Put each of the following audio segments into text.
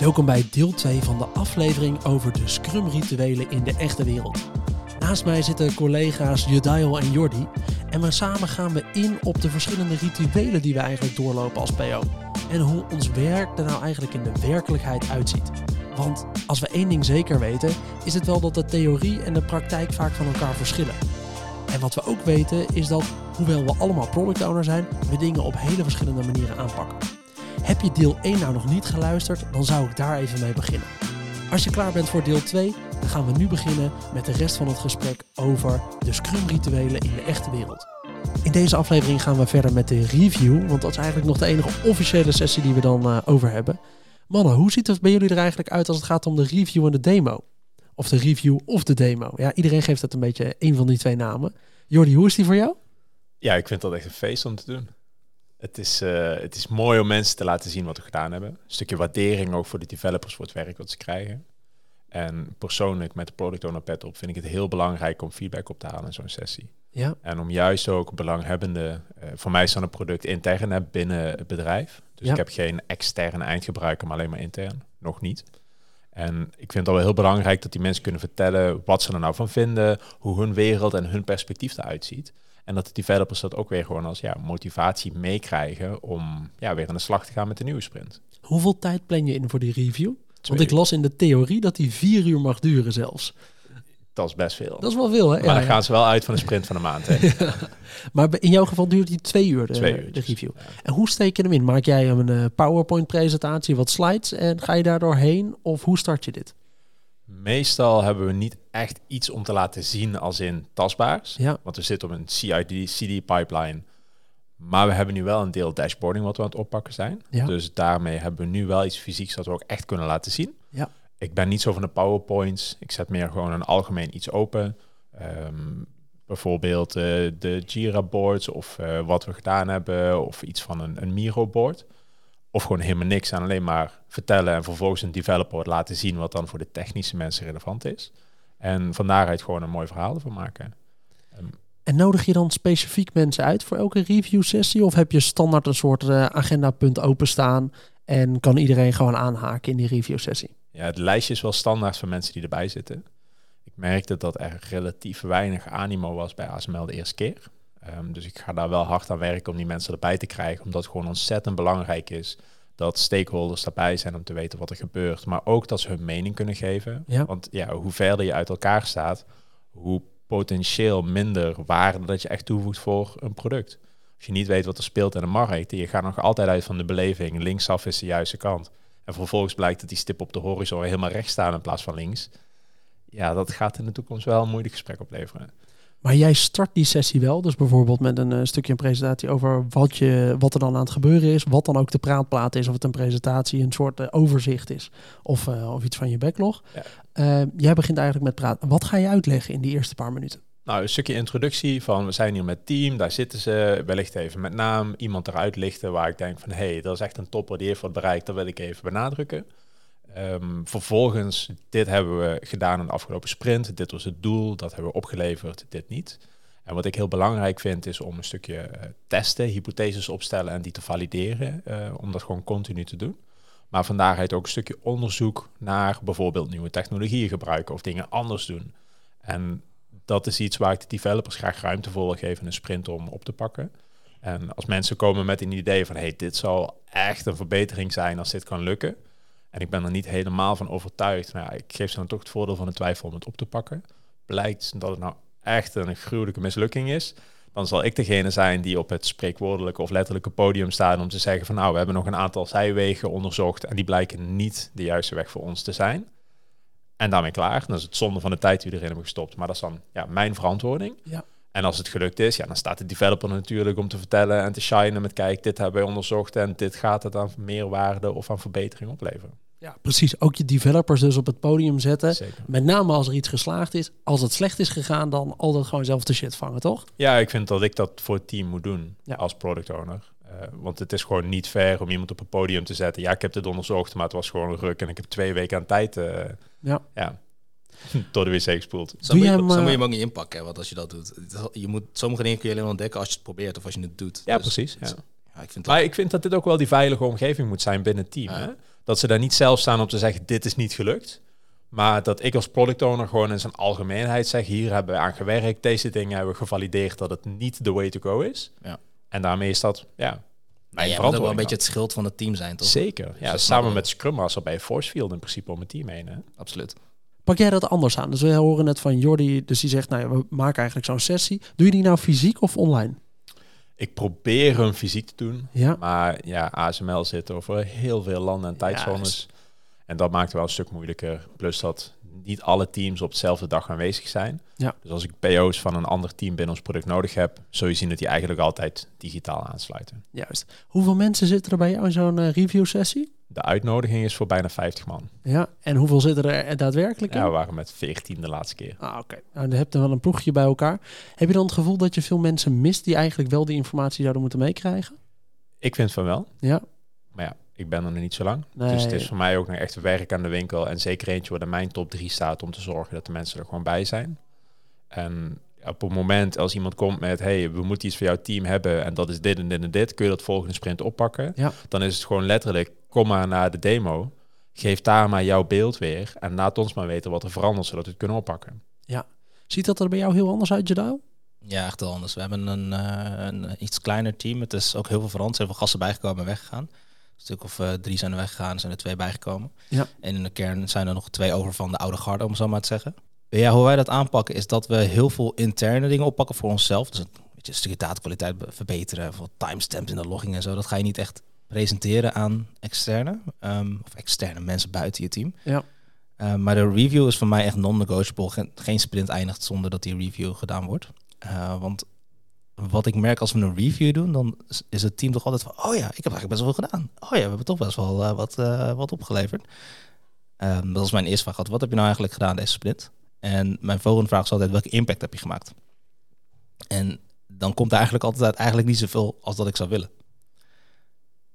Welkom bij deel 2 van de aflevering over de Scrum-rituelen in de echte wereld. Naast mij zitten collega's Judail en Jordi en we samen gaan we in op de verschillende rituelen die we eigenlijk doorlopen als PO. En hoe ons werk er nou eigenlijk in de werkelijkheid uitziet. Want als we één ding zeker weten, is het wel dat de theorie en de praktijk vaak van elkaar verschillen. En wat we ook weten is dat, hoewel we allemaal product owner zijn, we dingen op hele verschillende manieren aanpakken. Heb je deel 1 nou nog niet geluisterd, dan zou ik daar even mee beginnen. Als je klaar bent voor deel 2, dan gaan we nu beginnen met de rest van het gesprek over de Scrum-rituelen in de echte wereld. In deze aflevering gaan we verder met de review, want dat is eigenlijk nog de enige officiële sessie die we dan uh, over hebben. Mannen, hoe ziet het bij jullie er eigenlijk uit als het gaat om de review en de demo? Of de review of de demo. Ja, iedereen geeft het een beetje een van die twee namen. Jordi, hoe is die voor jou? Ja, ik vind dat echt een feest om te doen. Het is, uh, het is mooi om mensen te laten zien wat we gedaan hebben. Een stukje waardering ook voor de developers voor het werk wat ze krijgen. En persoonlijk met de product owner pet op vind ik het heel belangrijk om feedback op te halen in zo'n sessie. Ja. En om juist ook belanghebbende, uh, voor mij is dan een product intern binnen het bedrijf. Dus Ja. ik heb geen externe eindgebruiker, maar alleen maar intern. Nog niet. En ik vind het al wel heel belangrijk dat die mensen kunnen vertellen wat ze er nou van vinden, hoe hun wereld en hun perspectief eruit ziet. En dat de developers dat ook weer gewoon als ja, motivatie meekrijgen om ja, weer aan de slag te gaan met de nieuwe sprint. Hoeveel tijd plan je in voor die review? Twee Want ik las in de theorie dat die vier uur mag duren zelfs. Dat is best veel. Dat is wel veel, hè? maar Ja, dan ja. gaan ze wel uit van een sprint van een maand. Hè? Maar in jouw geval duurt die twee uur, de, Twee de review. En hoe steek je hem in? Maak jij een eh, PowerPoint-presentatie, wat slides en ga je daar doorheen? Of hoe start je dit? Meestal hebben we niet echt iets om te laten zien als in tastbaars. Ja, Want we zitten op een CID-CD-pipeline. Maar we hebben nu wel een deel dashboarding wat we aan het oppakken zijn. Ja. Dus daarmee hebben we nu wel iets fysieks dat we ook echt kunnen laten zien. Ja. Ik ben niet zo van de PowerPoints. Ik zet meer gewoon een algemeen iets open. Ehm, bijvoorbeeld eh, de Jira-boards of eh, wat we gedaan hebben. Of iets van een, een Miro-board. Of gewoon helemaal niks aan alleen maar vertellen en vervolgens een developer laten zien wat dan voor de technische mensen relevant is. En van daaruit gewoon een mooi verhaal ervan maken. En nodig je dan specifiek mensen uit voor elke review-sessie? Of heb je standaard een soort eh, agendapunt openstaan en kan iedereen gewoon aanhaken in die review-sessie? Ja, het lijstje is wel standaard voor mensen die erbij zitten. Ik merkte dat er relatief weinig animo was bij ASML de eerste keer. Ehm, dus ik ga daar wel hard aan werken om die mensen erbij te krijgen, omdat het gewoon ontzettend belangrijk is dat stakeholders erbij zijn om te weten wat er gebeurt, maar ook dat ze hun mening kunnen geven. Ja. Want ja, hoe verder je uit elkaar staat, hoe potentieel minder waarde dat je echt toevoegt voor een product. Als je niet weet wat er speelt in de markt, en je gaat nog altijd uit van de beleving, linksaf is de juiste kant. En vervolgens blijkt dat die stip op de horizon helemaal rechts staat in plaats van links. Ja, dat gaat in de toekomst wel een moeilijk gesprek opleveren. Maar jij start die sessie wel, dus bijvoorbeeld met een eh, stukje een presentatie over wat, je, wat er dan aan het gebeuren is, wat dan ook de praatplaat is, of het een presentatie, een soort eh, overzicht is, of, eh, of iets van je backlog. Ja. Jij begint eigenlijk met praten. Wat ga je uitleggen in die eerste paar minuten? Nou, een stukje introductie van we zijn hier met team, daar zitten ze, wellicht even met naam, iemand eruit lichten waar ik denk van hé, hey, dat is echt een topper, die heeft wat bereikt, dat wil ik even benadrukken. Ehm, vervolgens, dit hebben we gedaan in de afgelopen sprint, dit was het doel, dat hebben we opgeleverd, dit niet. En wat ik heel belangrijk vind is om een stukje eh, testen, hypotheses opstellen en die te valideren, eh, om dat gewoon continu te doen. Maar van daaruit ook een stukje onderzoek naar bijvoorbeeld nieuwe technologieën gebruiken of dingen anders doen. En dat is iets waar ik de developers graag ruimte voor wil geven in een sprint om op te pakken. En als mensen komen met een idee van hey, dit zal echt een verbetering zijn als dit kan lukken. En ik ben er niet helemaal van overtuigd. Ja, ik geef ze dan toch het voordeel van de twijfel om het op te pakken. Blijkt dat het nou echt een gruwelijke mislukking is. Dan zal ik degene zijn die op het spreekwoordelijke of letterlijke podium staat om te zeggen van nou, we hebben nog een aantal zijwegen onderzocht en die blijken niet de juiste weg voor ons te zijn. En daarmee klaar. Dan is het zonde van de tijd die we erin hebben gestopt. Maar dat is dan ja, mijn verantwoording. Ja. En als het gelukt is, ja, dan staat de developer natuurlijk om te vertellen en te shinen met kijk, dit hebben wij onderzocht en dit gaat het aan meerwaarde of aan verbetering opleveren. Ja, precies. Ook je developers dus op het podium zetten. Zeker. Met name als er iets geslaagd is. Als het slecht is gegaan, dan altijd gewoon zelf de shit vangen, toch? Ja, ik vind dat ik dat voor het team moet doen Ja. als product owner. Eh, want het is gewoon niet fair om iemand op een podium te zetten. Ja, ik heb dit onderzocht, maar het was gewoon een ruk en ik heb twee weken aan tijd eh, Ja. ja, door de wc gespoeld. Zo, Doe moet je, zo hem, moet je hem ook niet inpakken, hè, want als je dat doet. Je moet, sommige dingen kun je alleen ontdekken als je het probeert of als je het doet. Ja, Dus- precies. Ja. Ja, ik vind dat, Maar ik vind dat dit ook wel die veilige omgeving moet zijn binnen het team. Ja. Hè? Dat ze daar niet zelf staan om te zeggen, dit is niet gelukt. Maar dat ik als product owner gewoon in zijn algemeenheid zeg, hier hebben we aan gewerkt, deze dingen hebben we gevalideerd dat het niet the way to go is. Ja. En daarmee is dat, ja, Maar mijn jij moet ook wel een beetje het schild van het team zijn, toch? Zeker. Ja, dat samen met Scrum Master bij Forcefield in principe om het team heen. Hè? Absoluut. Pak jij dat anders aan? Dus we horen net van Jordi, dus die zegt, nou ja, we maken eigenlijk zo'n sessie. Doe je die nou fysiek of online? Ik probeer hem fysiek te doen. Ja. Maar ja, ASML zit over heel veel landen en tijdzones. En dat maakt het wel een stuk moeilijker. Plus dat niet alle teams op dezelfde dag aanwezig zijn. Ja. Dus als ik PO's van een ander team binnen ons product nodig heb, zul je zien dat die eigenlijk altijd digitaal aansluiten. Juist. Hoeveel mensen zitten er bij jou in zo'n eh, review sessie? De uitnodiging is voor bijna 50 man. Ja. En hoeveel zitten er daadwerkelijk in? Ja, we waren met 14 de laatste keer. Ah, oké. Nou, dan heb je wel een ploegje bij elkaar. Heb je dan het gevoel dat je veel mensen mist die eigenlijk wel die informatie zouden moeten meekrijgen? Ik vind van wel. Ja. Ja, ik ben er nog niet zo lang. Nee. Dus het is voor mij ook nog echt werk aan de winkel. En zeker eentje waar in mijn top 3 staat om te zorgen dat de mensen er gewoon bij zijn. En op het moment als iemand komt met... hey, we moeten iets voor jouw team hebben en dat is dit en dit en dit... kun je dat volgende sprint oppakken. Ja. Dan is het gewoon letterlijk, kom maar naar de demo... Geef daar maar jouw beeld weer en laat ons maar weten wat er verandert... zodat we het kunnen oppakken. Ziet dat er bij jou heel anders uit, Jadao? Ja, echt wel anders. We hebben een, eh, een iets kleiner team. Het is ook heel veel veranderd. Er zijn veel gasten bijgekomen en weggegaan. Stuk of eh, drie zijn er weggegaan, zijn er twee bijgekomen. Ja. En in de kern zijn er nog twee over van de oude garde, om het zo maar te zeggen. Ja, hoe wij dat aanpakken is dat we heel veel interne dingen oppakken voor onszelf. Dus een, beetje een stukje datakwaliteit be- verbeteren, voor timestamps in de logging en zo. Dat ga je niet echt presenteren aan externe, ehm, of externe mensen buiten je team. Ja. Uh, maar de review is voor mij echt non-negotiable. Geen, geen sprint eindigt zonder dat die review gedaan wordt. Uh, want wat ik merk als we een review doen, dan is- het team toch altijd van... Oh ja, ik heb eigenlijk best wel veel gedaan. Oh ja, we hebben toch best wel eh, wat, eh, wat opgeleverd. Um, dat is mijn eerste vraag. Wat heb je nou eigenlijk gedaan deze sprint? En mijn volgende vraag is altijd, welke impact heb je gemaakt? En dan komt er eigenlijk altijd uit eigenlijk niet zoveel als dat ik zou willen.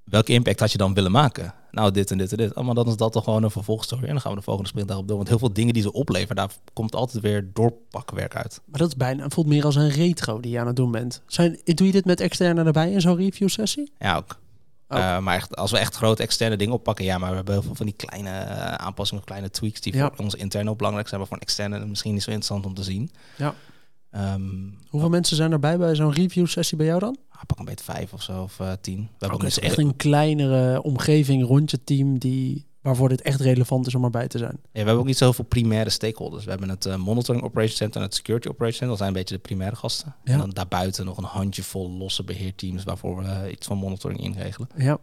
Welke impact had je dan willen maken? Nou, dit en dit en dit. Oh, maar dan is dat toch gewoon een vervolgstory. En dan gaan we de volgende sprint daarop door. Want heel veel dingen die ze opleveren, daar komt altijd weer doorpakwerk uit. Maar dat is bijna, voelt meer als een retro die je aan het doen bent. Zijn, doe je dit met externe erbij in zo'n review sessie? Ja, ook. Ook. Uh, maar echt, als we echt grote externe dingen oppakken, ja, maar we hebben heel veel van die kleine uh, aanpassingen of kleine tweaks die Ja. voor ons intern ook belangrijk zijn, maar voor een externe misschien niet zo interessant om te zien. Ja. Um, Hoeveel mensen zijn erbij bij zo'n review sessie bij jou dan? ah, pak een beetje vijf of zo, of uh, tien. We hebben ook het is echt een kleinere omgeving rond je team die, waarvoor dit echt relevant is om erbij te zijn. Ja, we hebben ook niet zoveel primaire stakeholders. We hebben het uh, Monitoring Operation Center en het Security Operation Center. Dat zijn een beetje de primaire gasten. Ja. En dan daarbuiten nog een handjevol losse beheerteams waarvoor we uh, iets van monitoring inregelen. Ja.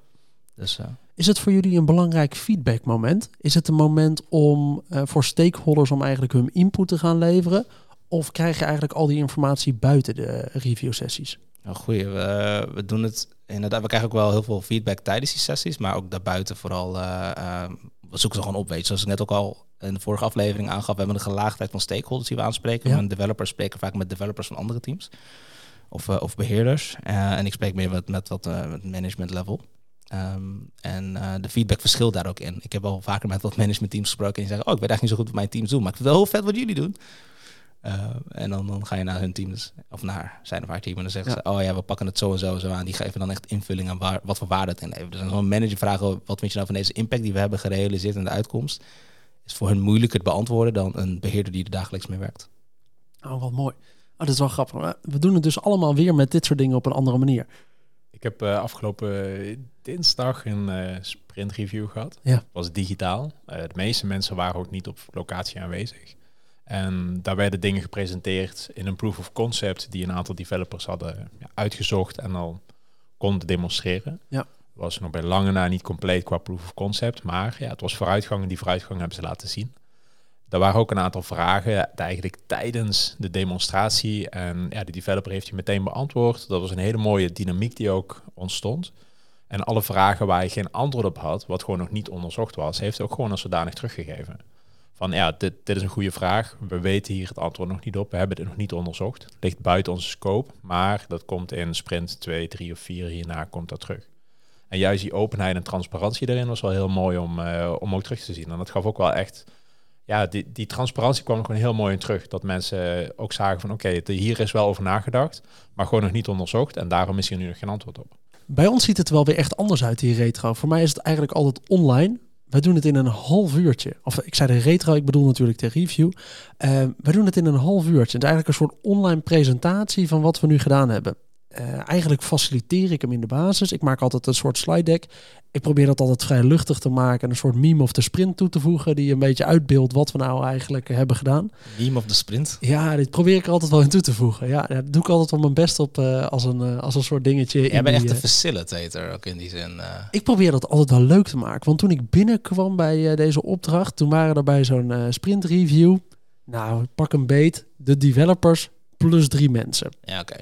Dus Is het voor jullie een belangrijk feedbackmoment? Is het een moment om voor stakeholders om eigenlijk hun input te gaan leveren? Of krijg je eigenlijk al die informatie buiten de review sessies? Nou, goeie. We, we doen het inderdaad. We krijgen ook wel heel veel feedback tijdens die sessies, maar ook daarbuiten vooral. Uh, uh, we zoeken ze gewoon op, weet je. Zoals ik net ook al in de vorige aflevering aangaf, we hebben een gelaagdheid van stakeholders die we aanspreken. Ja. Developers spreken vaak met developers van andere teams of, uh, of beheerders. en ik spreek meer met, met wat met management level. Um, en de feedback verschilt daar ook in. Ik heb al vaker met wat managementteams gesproken en die zeggen, oh, ik weet eigenlijk niet zo goed wat mijn teams doen, maar ik vind het wel heel vet wat jullie doen. Uh, en dan, dan ga je naar hun team, dus, of naar zijn of haar team, en dan zeggen Ja. ze: Oh ja, we pakken het zo en zo en zo aan. Die geven dan echt invulling aan waar, wat voor waarde het inlevert. Dus dan zal een manager vragen: Wat vind je nou van deze impact die we hebben gerealiseerd en de uitkomst? Is voor hun moeilijker te beantwoorden dan een beheerder die er dagelijks mee werkt. Oh, wat mooi. Oh, dat is wel grappig. We doen het dus allemaal weer met dit soort dingen op een andere manier. Ik heb uh, afgelopen dinsdag een uh, sprint review gehad. Ja. was digitaal. Uh, de meeste mensen waren ook niet op locatie aanwezig. En daar werden dingen gepresenteerd in een proof of concept die een aantal developers hadden uitgezocht en al konden demonstreren. Ja. Was nog bij lange na niet compleet qua proof of concept, maar ja, het was vooruitgang en die vooruitgang hebben ze laten zien. Er waren ook een aantal vragen eigenlijk tijdens de demonstratie en ja, de developer heeft die meteen beantwoord. Dat was een hele mooie dynamiek die ook ontstond. En alle vragen waar je geen antwoord op had, wat gewoon nog niet onderzocht was, heeft hij ook gewoon als zodanig teruggegeven van ja, dit, is een goede vraag. We weten hier het antwoord nog niet op. We hebben dit nog niet onderzocht. Het ligt buiten onze scope, maar dat komt in sprint 2, 3 of 4 hierna komt dat terug. En juist die openheid en transparantie erin was wel heel mooi om, uh, om ook terug te zien. En dat gaf ook wel echt, ja, die, die transparantie kwam er gewoon heel mooi in terug. Dat mensen ook zagen van oké, hier is wel over nagedacht, maar gewoon nog niet onderzocht. En daarom is hier nu nog geen antwoord op. Bij ons ziet het wel weer echt anders uit, die retro. Voor mij is het eigenlijk altijd online. Wij doen het in een half uurtje. Of ik zei de retro, ik bedoel natuurlijk de review. Uh, wij doen het in een half uurtje. Het is eigenlijk een soort online presentatie van wat we nu gedaan hebben. Uh, eigenlijk faciliteer ik hem in de basis. Ik maak altijd een soort slide deck. Ik probeer dat altijd vrij luchtig te maken. Een soort meme of de sprint toe te voegen. Die een beetje uitbeeldt wat we nou eigenlijk hebben gedaan. Meme of de sprint? Ja, dit probeer ik er altijd wel in toe te voegen. Ja, daar doe ik altijd wel mijn best op uh, als, een, uh, als een soort dingetje. Jij bent echt een facilitator ook in die zin. Ik probeer dat altijd wel leuk te maken. Want toen ik binnenkwam bij deze opdracht. Toen waren er bij zo'n sprint review. Nou, pak een beet. De developers plus drie mensen. Ja, oké.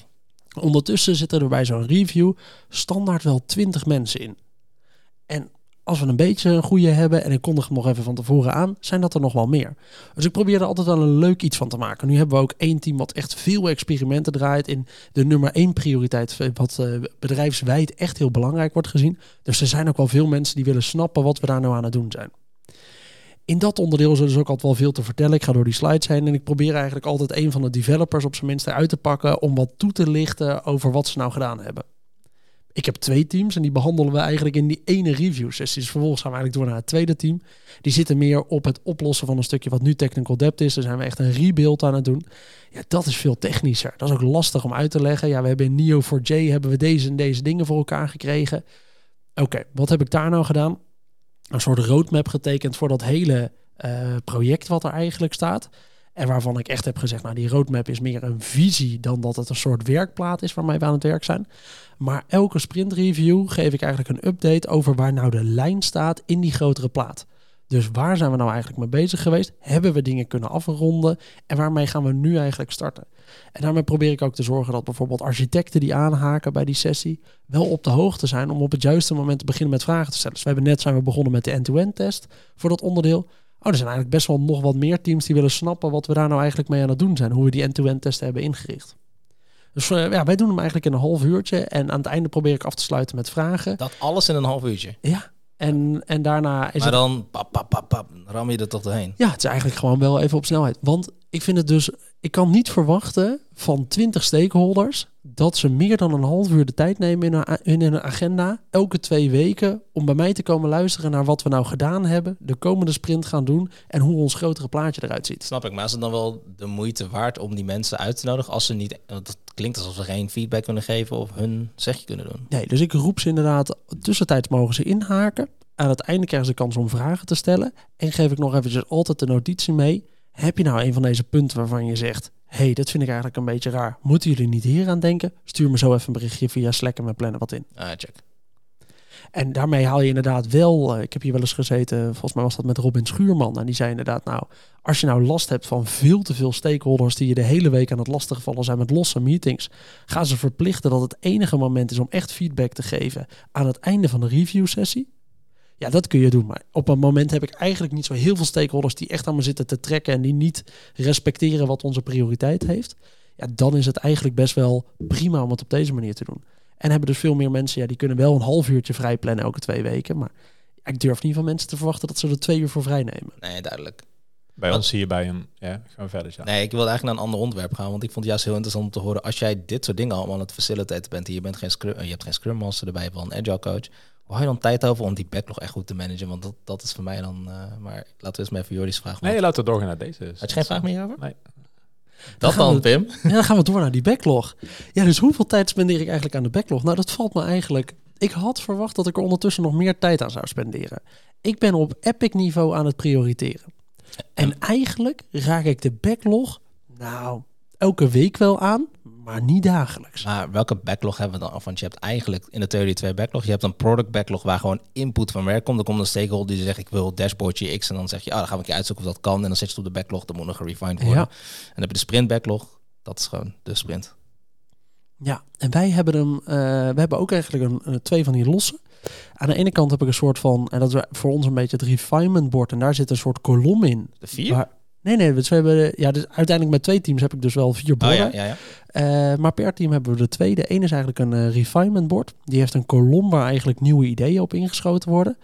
Ondertussen zitten er bij zo'n review standaard wel 20 mensen in. En als we een beetje een goede hebben, en ik kondig hem nog even van tevoren aan, zijn dat er nog wel meer. Dus ik probeer er altijd wel een leuk iets van te maken. Nu hebben we ook één team wat echt veel experimenten draait in de nummer één prioriteit, wat uh, bedrijfswijd echt heel belangrijk wordt gezien. Dus er zijn ook wel veel mensen die willen snappen wat we daar nou aan het doen zijn. In dat onderdeel is er dus ook altijd wel veel te vertellen. Ik ga door die slides heen en ik probeer eigenlijk altijd een van de developers op zijn minst eruit te pakken om wat toe te lichten over wat ze nou gedaan hebben. Ik heb twee teams en die behandelen we eigenlijk in die ene review sessie. Dus vervolgens gaan we eigenlijk door naar het tweede team. Die zitten meer op het oplossen van een stukje wat nu technical depth is. Daar zijn we echt een rebuild aan het doen. Ja, dat is veel technischer. Dat is ook lastig om uit te leggen. Ja, we hebben in Neo4j hebben we deze en deze dingen voor elkaar gekregen. Oké, wat heb ik daar nou gedaan? Een soort roadmap getekend voor dat hele uh, project wat er eigenlijk staat. En waarvan ik echt heb gezegd, nou die roadmap is meer een visie dan dat het een soort werkplaat is waarmee we aan het werk zijn. Maar elke sprint review geef ik eigenlijk een update over waar nou de lijn staat in die grotere plaat. Dus waar zijn we nou eigenlijk mee bezig geweest? Hebben we dingen kunnen afronden? En waarmee gaan we nu eigenlijk starten? En daarmee probeer ik ook te zorgen dat bijvoorbeeld architecten die aanhaken bij die sessie wel op de hoogte zijn om op het juiste moment te beginnen met vragen te stellen. Dus we hebben net zijn we begonnen met de end-to-end test voor dat onderdeel. Oh, er zijn eigenlijk best wel nog wat meer teams die willen snappen wat we daar nou eigenlijk mee aan het doen zijn. Hoe we die end-to-end test hebben ingericht. Dus uh, ja, wij doen hem eigenlijk in een half uurtje. En aan het einde probeer ik af te sluiten met vragen. Dat alles in een half uurtje? Ja, en, en daarna is maar dan pap, pap, pap, pap, ram je er tot doorheen. Ja, het is eigenlijk gewoon wel even op snelheid. Want ik vind het dus, ik kan niet verwachten van 20 stakeholders dat ze meer dan een half uur de tijd nemen in een agenda, elke twee weken, om bij mij te komen luisteren naar wat we nou gedaan hebben, de komende sprint gaan doen en hoe ons grotere plaatje eruit ziet. Snap ik, maar is het dan wel de moeite waard om die mensen uit te nodigen als ze niet, want het klinkt alsof ze geen feedback kunnen geven of hun zegje kunnen doen. Nee, dus ik roep ze inderdaad, tussentijds mogen ze inhaken. Aan het einde krijgen ze de kans om vragen te stellen. En geef ik nog eventjes altijd de notitie mee. Heb je nou een van deze punten waarvan je zegt... hey, dat vind ik eigenlijk een beetje raar. Moeten jullie niet hier aan denken? Stuur me zo even een berichtje via Slack en we plannen wat in. Ah, check. En daarmee haal je inderdaad wel... Uh, ik heb hier wel eens gezeten, volgens mij was dat met Robin Schuurman. En die zei inderdaad, nou, als je nou last hebt van veel te veel stakeholders... die je de hele week aan het lastigvallen zijn met losse meetings... ga ze verplichten dat het enige moment is om echt feedback te geven... aan het einde van de review sessie. Ja, dat kun je doen. Maar op een moment heb ik eigenlijk niet zo heel veel stakeholders die echt aan me zitten te trekken en die niet respecteren wat onze prioriteit heeft. Ja, dan is het eigenlijk best wel prima om het op deze manier te doen. En hebben dus veel meer mensen, ja, die kunnen wel een half uurtje vrij plannen elke twee weken. Maar ik durf niet van mensen te verwachten dat ze er twee uur voor vrij nemen. Nee, duidelijk. Bij ons zie je bij een, ja, gaan verder. Ja. Nee, ik wilde eigenlijk naar een ander onderwerp gaan, want ik vond het juist heel interessant om te horen als jij dit soort dingen allemaal aan het facilitaten bent, en je bent geen scrum, je hebt geen scrum master erbij, wel een agile coach. Hoe hou je dan tijd over om die backlog echt goed te managen? Want dat, dat is voor mij dan. Uh, maar laten we eens maar even Jordi's vraag. Nee, laten we doorgaan naar deze. Had je geen vraag meer over? Nee. Dat dan, we, Pim? Ja, dan gaan we door naar die backlog. Ja, dus hoeveel tijd spendeer ik eigenlijk aan de backlog? Nou, dat valt me eigenlijk. Ik had verwacht dat ik er ondertussen nog meer tijd aan zou spenderen. Ik ben op epic niveau aan het prioriteren. En eigenlijk raak ik de backlog, nou, elke week wel aan, maar niet dagelijks. Maar welke backlog hebben we dan? Want je hebt eigenlijk in de theorie twee backlog. Je hebt een product backlog waar gewoon input van werk komt. Dan komt een stakeholder die zegt ik wil dashboardje X. En dan zeg je, ah, dan gaan we een keer uitzoeken of dat kan. En dan zet je het op de backlog, dan moet nog gerefined worden. Ja. En dan heb je de sprint backlog. Dat is gewoon de sprint. Ja, en wij hebben hem, uh, we hebben ook eigenlijk een, een, twee van die losse. Aan de ene kant heb ik een soort van, en dat is voor ons een beetje het refinement board. En daar zit een soort kolom in. De vier? Nee, nee, we hebben, ja, dus uiteindelijk met twee teams heb ik dus wel vier borden. Oh, ja, ja, ja. Uh, maar per team hebben we de twee. De ene is eigenlijk een uh, refinement board. Die heeft een kolom waar eigenlijk nieuwe ideeën op ingeschoten worden.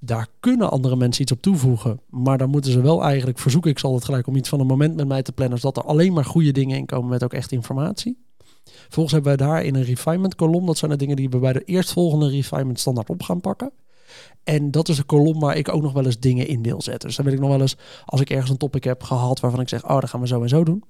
Daar kunnen andere mensen iets op toevoegen. Maar dan moeten ze wel eigenlijk, verzoek ik zal het gelijk om iets van een moment met mij te plannen. Zodat er alleen maar goede dingen in komen met ook echt informatie. Vervolgens hebben we daar in een refinement kolom. Dat zijn de dingen die we bij de eerstvolgende refinement standaard op gaan pakken. En dat is de kolom waar ik ook nog wel eens dingen in deel zetten. Dus dan wil ik nog wel eens, als ik ergens een topic heb gehad waarvan ik zeg, oh, dat gaan we zo en zo doen.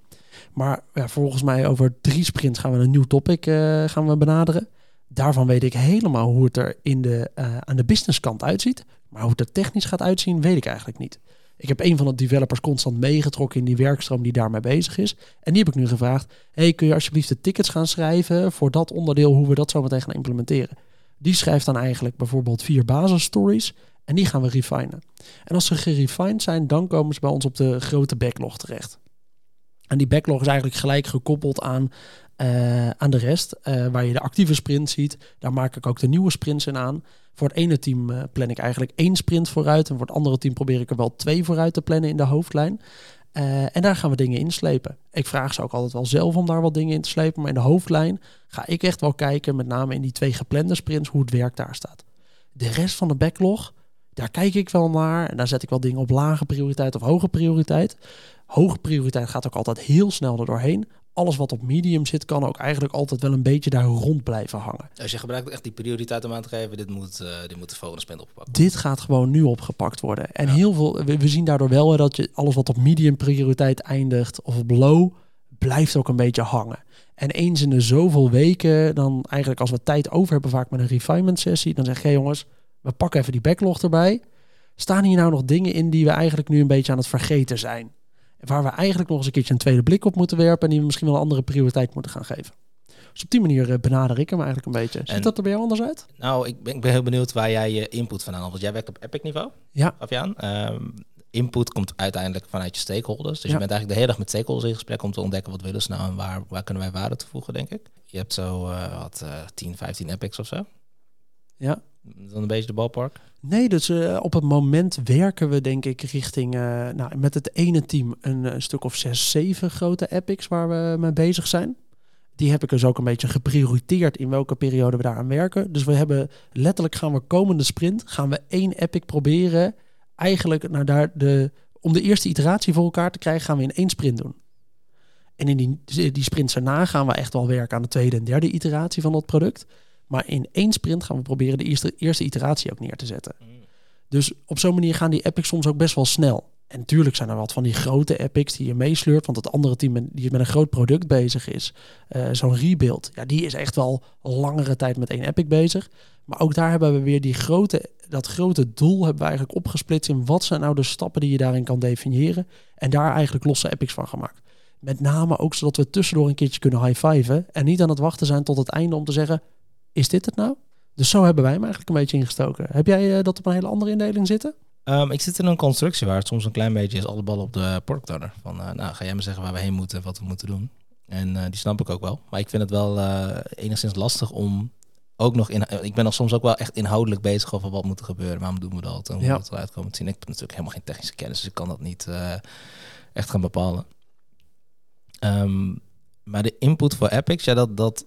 Maar ja, volgens mij over drie sprints gaan we een nieuw topic uh, gaan we benaderen. Daarvan weet ik helemaal hoe het er in de, uh, aan de businesskant uitziet. Maar hoe het er technisch gaat uitzien, weet ik eigenlijk niet. Ik heb een van de developers constant meegetrokken in die werkstroom die daarmee bezig is. En die heb ik nu gevraagd: hey, kun je alsjeblieft de tickets gaan schrijven voor dat onderdeel, hoe we dat zo meteen gaan implementeren? Die schrijft dan eigenlijk bijvoorbeeld vier basisstories en die gaan we refinen. En als ze gerefined zijn, dan komen ze bij ons op de grote backlog terecht. En die backlog is eigenlijk gelijk gekoppeld aan, uh, aan de rest, uh, waar je de actieve sprint ziet. Daar maak ik ook de nieuwe sprints in aan. Voor het ene team uh, plan ik eigenlijk één sprint vooruit. En voor het andere team probeer ik er wel twee vooruit te plannen in de hoofdlijn. Uh, en daar gaan we dingen inslepen. Ik vraag ze ook altijd wel zelf om daar wat dingen in te slepen. Maar in de hoofdlijn ga ik echt wel kijken, met name in die twee geplande sprints, hoe het werk daar staat. De rest van de backlog, daar kijk ik wel naar. En daar zet ik wel dingen op lage prioriteit of hoge prioriteit. Hoge prioriteit gaat ook altijd heel snel er doorheen alles wat op medium zit, kan ook eigenlijk altijd wel een beetje daar rond blijven hangen. Als je gebruikt echt die prioriteit om aan te geven, dit moet, uh, dit moet de volgende sprint oppakken. Dit gaat gewoon nu opgepakt worden. En ja. heel veel, we, we, zien daardoor wel dat je alles wat op medium prioriteit eindigt of op low, blijft ook een beetje hangen. En eens in de zoveel weken, dan eigenlijk als we tijd over hebben, vaak met een refinement sessie, dan zeg je, hey jongens, we pakken even die backlog erbij. Staan hier nou nog dingen in die we eigenlijk nu een beetje aan het vergeten zijn? Waar we eigenlijk nog eens een keertje een tweede blik op moeten werpen. En die we misschien wel een andere prioriteit moeten gaan geven. Dus op die manier uh, benader ik hem eigenlijk een beetje. Ziet en, dat er bij jou anders uit? Nou, ik ben, ik ben heel benieuwd waar jij je input vandaan haalt. Want jij werkt op Epic niveau. Ja. Fabian. Um, input komt uiteindelijk vanuit je stakeholders. Dus ja. je bent eigenlijk de hele dag met stakeholders in gesprek om te ontdekken wat willen ze nou en waar, waar kunnen wij waarde toevoegen, denk ik. Je hebt zo uh, wat uh, 10, 15 epics of zo. Ja. Dan een beetje de ballpark. Nee, dus uh, op het moment werken we denk ik richting, uh, nou, met het ene team een, stuk of zes, zeven grote epics waar we mee bezig zijn. Die heb ik dus ook een beetje geprioriteerd in welke periode we daaraan werken. Dus we hebben letterlijk gaan we komende sprint, gaan we één epic proberen. Eigenlijk naar daar de, om de eerste iteratie voor elkaar te krijgen, gaan we in één sprint doen. En in die, die sprints daarna gaan we echt wel werken aan de tweede en derde iteratie van dat product. Maar in één sprint gaan we proberen de eerste, eerste iteratie ook neer te zetten. Dus op zo'n manier gaan die epics soms ook best wel snel. En natuurlijk zijn er wat van die grote epics die je meesleurt. Want het andere team die met een groot product bezig is, uh, zo'n rebuild, ja, die is echt wel langere tijd met één epic bezig. Maar ook daar hebben we weer die grote, dat grote doel hebben we eigenlijk opgesplitst in wat zijn nou de stappen die je daarin kan definiëren. En daar eigenlijk losse epics van gemaakt. Met name ook zodat we tussendoor een keertje kunnen high-fiven. En niet aan het wachten zijn tot het einde om te zeggen, is dit het nou? Dus zo hebben wij hem eigenlijk een beetje ingestoken. Heb jij uh, dat op een hele andere indeling zitten? Um, ik zit in een constructie waar het soms een klein beetje is alle ballen op de owner. Van, uh, nou, ga jij me zeggen waar we heen moeten, wat we moeten doen. En uh, die snap ik ook wel. Maar ik vind het wel enigszins lastig om ook nog in. Ik ben nog soms ook wel echt inhoudelijk bezig over wat moet er gebeuren, waarom doen we dat en hoe ja. we het eruit komen te zien. Ik heb natuurlijk helemaal geen technische kennis, dus ik kan dat niet echt gaan bepalen. Um, maar de input voor Epics, ja, dat, dat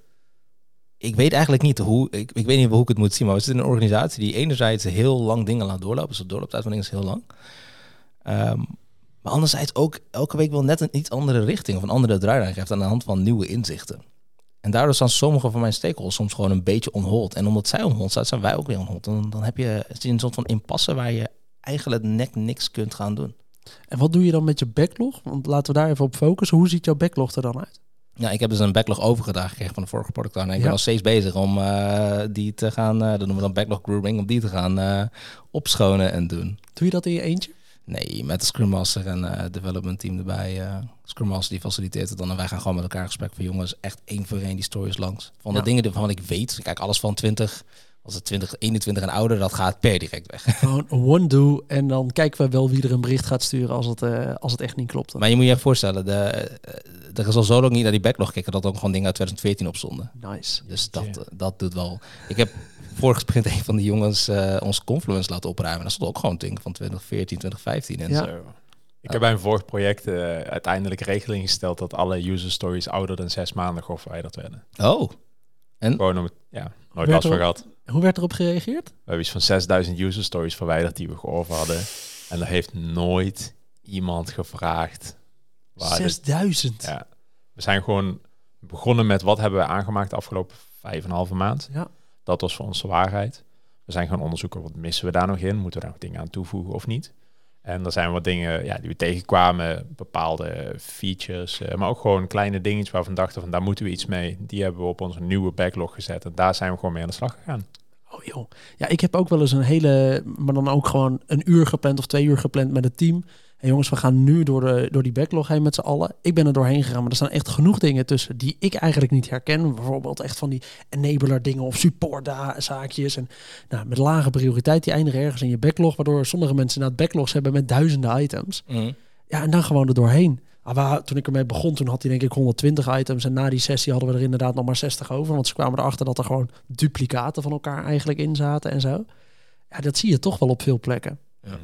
ik weet eigenlijk niet hoe, ik, ik weet niet hoe ik het moet zien, maar we zitten in een organisatie die enerzijds heel lang dingen laat doorlopen. Dus de doorlooptijd van dingen is heel lang. Um, maar anderzijds ook elke week wel net een iets andere richting of een andere draai geeft aan de hand van nieuwe inzichten. En daardoor staan sommige van mijn stakeholders soms gewoon een beetje onhold. En omdat zij onhold staan, zijn wij ook weer onhold. Dan, dan heb je een soort van impasse waar je eigenlijk net niks kunt gaan doen. En wat doe je dan met je backlog? Want laten we daar even op focussen. Hoe ziet jouw backlog er dan uit? Ja, ik heb dus een backlog overgedragen gekregen van de vorige product En ik ja. ben nog steeds bezig om uh, die te gaan, uh, dat noemen we dan backlog grooming, om die te gaan uh, opschonen en doen. Doe je dat in je eentje? Nee, met de Scrum Master en development team erbij. Scrum Master die faciliteert het dan en wij gaan gewoon met elkaar gesprek van jongens, echt één voor één die stories langs. Van de ja. dingen waarvan ik weet, kijk alles van 20 als het 20, 21 en ouder, dat gaat per direct weg. Gewoon one do en dan kijken we wel wie er een bericht gaat sturen als het, uh, als het echt niet klopt. Maar je moet je voorstellen, de, er is al zo lang niet naar die backlog kijken dat ook gewoon dingen uit 2014 op stonden. Nice. Dus dat, yeah. dat doet wel. Ik heb vorige sprint een van die jongens uh, ons Confluence laten opruimen. Dat stond ook gewoon dingen van 2014, 2015 en ja. zo. Ik heb bij een vorig project uh, uiteindelijk regeling gesteld dat alle user stories ouder dan zes maanden geverwijderd werden. Oh. En? Gewoon om het, ja, nooit last van gehad. Hoe werd erop gereageerd? We hebben iets van 6000 user stories verwijderd die we geover hadden. En er heeft nooit iemand gevraagd. 6000? Ja. We zijn gewoon begonnen met wat hebben we aangemaakt de afgelopen vijf en een halve maand. Ja. Dat was voor ons de waarheid. We We zijn gaan onderzoeken, wat missen we daar nog in? Moeten we daar nog dingen aan toevoegen of niet? En er zijn wat dingen ja, die we tegenkwamen, bepaalde features, eh, maar ook gewoon kleine dingetjes waarvan we dachten van daar moeten we iets mee. Die hebben we op onze nieuwe backlog gezet en daar zijn we gewoon mee aan de slag gegaan. Oh joh. Ja, ik heb ook wel eens een hele, maar dan ook gewoon een uur gepland of twee uur gepland met het team. En jongens, we gaan nu door, de, door die backlog heen met z'n allen. Ik ben er doorheen gegaan, maar er staan echt genoeg dingen tussen die ik eigenlijk niet herken. Bijvoorbeeld echt van die enabler dingen of support zaakjes. En nou, met lage prioriteit, die eindigen ergens in je backlog. Waardoor sommige mensen inderdaad backlogs hebben met duizenden items. Mhm. Ja, en dan gewoon er doorheen. Ah, waar- toen ik ermee begon, toen had hij denk ik 120 items. En na die sessie hadden we er inderdaad nog maar 60 over. Want ze kwamen erachter dat er gewoon duplicaten van elkaar eigenlijk in zaten en zo. Ja, dat zie je toch wel op veel plekken. Ja.